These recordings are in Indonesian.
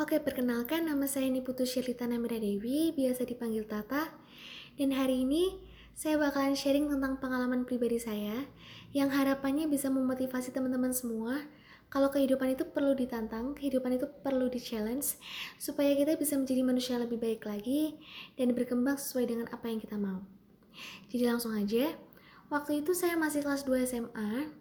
Oke, perkenalkan nama saya Niputu Syirlita Namira Dewi, biasa dipanggil Tata. Dan hari ini saya bakalan sharing tentang pengalaman pribadi saya yang harapannya bisa memotivasi teman-teman semua kalau kehidupan itu perlu ditantang, kehidupan itu perlu di-challenge supaya kita bisa menjadi manusia lebih baik lagi dan berkembang sesuai dengan apa yang kita mau. Jadi langsung aja, waktu itu saya masih kelas 2 SMA,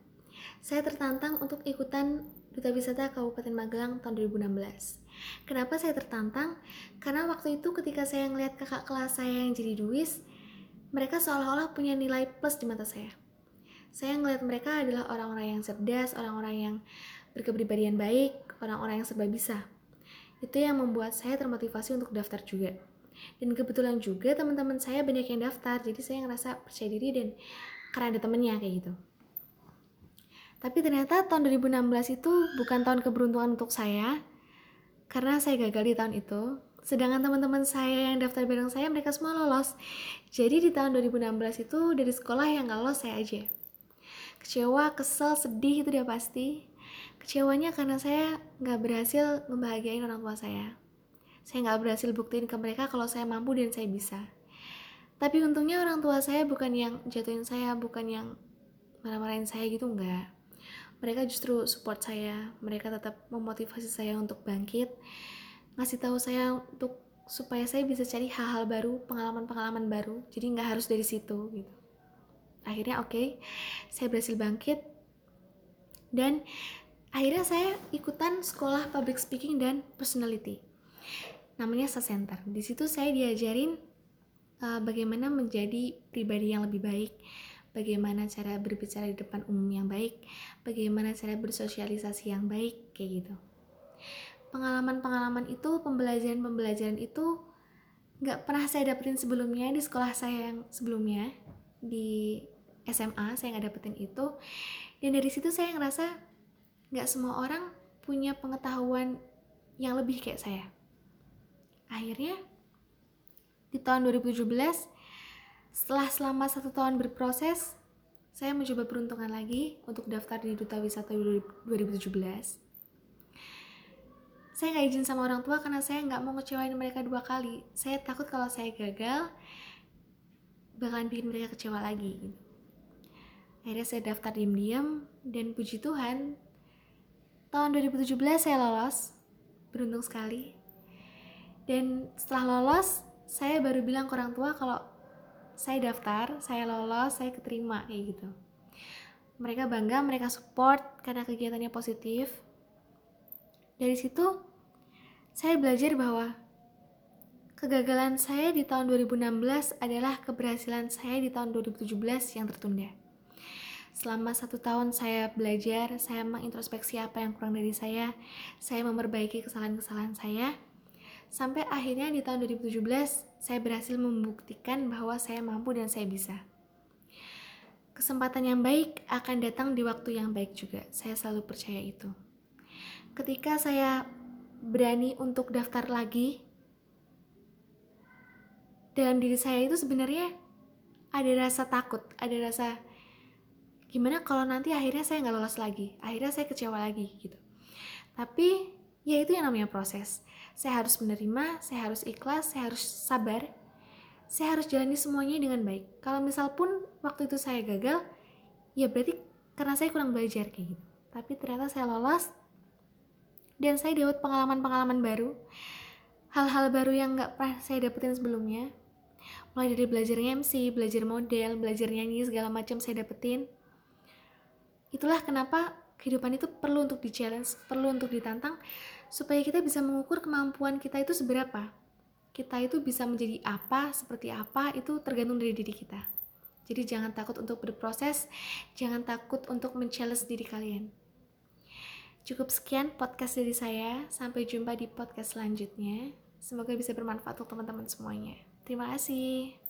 saya tertantang untuk ikutan Duta Wisata Kabupaten Magelang tahun 2016. Kenapa saya tertantang? Karena waktu itu ketika saya ngeliat kakak kelas saya yang jadi duis, mereka seolah-olah punya nilai plus di mata saya. Saya ngeliat mereka adalah orang-orang yang cerdas, orang-orang yang berkepribadian baik, orang-orang yang serba bisa. Itu yang membuat saya termotivasi untuk daftar juga. Dan kebetulan juga teman-teman saya banyak yang daftar, jadi saya ngerasa percaya diri dan karena ada temennya kayak gitu. Tapi ternyata tahun 2016 itu bukan tahun keberuntungan untuk saya, karena saya gagal di tahun itu. Sedangkan teman-teman saya yang daftar bareng saya, mereka semua lolos. Jadi di tahun 2016 itu dari sekolah yang gak lolos saya aja. Kecewa, kesel, sedih itu udah pasti. Kecewanya karena saya gak berhasil membahagiain orang tua saya. Saya gak berhasil buktiin ke mereka kalau saya mampu dan saya bisa. Tapi untungnya orang tua saya bukan yang jatuhin saya, bukan yang marah-marahin saya gitu, enggak mereka justru support saya. Mereka tetap memotivasi saya untuk bangkit ngasih tahu saya untuk supaya saya bisa cari hal-hal baru pengalaman-pengalaman baru. Jadi nggak harus dari situ gitu. Akhirnya oke okay, saya berhasil bangkit. Dan akhirnya saya ikutan sekolah public speaking dan personality. Namanya center. Di situ saya diajarin uh, bagaimana menjadi pribadi yang lebih baik bagaimana cara berbicara di depan umum yang baik, bagaimana cara bersosialisasi yang baik, kayak gitu. Pengalaman-pengalaman itu, pembelajaran-pembelajaran itu nggak pernah saya dapetin sebelumnya di sekolah saya yang sebelumnya di SMA saya nggak dapetin itu. Dan dari situ saya ngerasa nggak semua orang punya pengetahuan yang lebih kayak saya. Akhirnya di tahun 2017 setelah selama satu tahun berproses, saya mencoba peruntungan lagi untuk daftar di Duta Wisata 2017. Saya nggak izin sama orang tua karena saya nggak mau ngecewain mereka dua kali. Saya takut kalau saya gagal, bakalan bikin mereka kecewa lagi. Gitu. Akhirnya saya daftar diam-diam dan puji Tuhan, tahun 2017 saya lolos, beruntung sekali. Dan setelah lolos, saya baru bilang ke orang tua kalau saya daftar, saya lolos, saya keterima kayak gitu. Mereka bangga, mereka support karena kegiatannya positif. Dari situ saya belajar bahwa kegagalan saya di tahun 2016 adalah keberhasilan saya di tahun 2017 yang tertunda. Selama satu tahun saya belajar, saya mengintrospeksi apa yang kurang dari saya, saya memperbaiki kesalahan-kesalahan saya, Sampai akhirnya di tahun 2017, saya berhasil membuktikan bahwa saya mampu dan saya bisa. Kesempatan yang baik akan datang di waktu yang baik juga. Saya selalu percaya itu. Ketika saya berani untuk daftar lagi, dalam diri saya itu sebenarnya ada rasa takut, ada rasa gimana kalau nanti akhirnya saya nggak lolos lagi, akhirnya saya kecewa lagi gitu. Tapi ya itu yang namanya proses saya harus menerima, saya harus ikhlas, saya harus sabar, saya harus jalani semuanya dengan baik. Kalau misal pun waktu itu saya gagal, ya berarti karena saya kurang belajar kayak gitu. Tapi ternyata saya lolos dan saya dapat pengalaman-pengalaman baru, hal-hal baru yang nggak pernah saya dapetin sebelumnya. Mulai dari belajar MC, belajar model, belajar nyanyi segala macam saya dapetin. Itulah kenapa kehidupan itu perlu untuk di-challenge, perlu untuk ditantang, supaya kita bisa mengukur kemampuan kita itu seberapa. Kita itu bisa menjadi apa, seperti apa, itu tergantung dari diri kita. Jadi jangan takut untuk berproses, jangan takut untuk men-challenge diri kalian. Cukup sekian podcast dari saya, sampai jumpa di podcast selanjutnya. Semoga bisa bermanfaat untuk teman-teman semuanya. Terima kasih.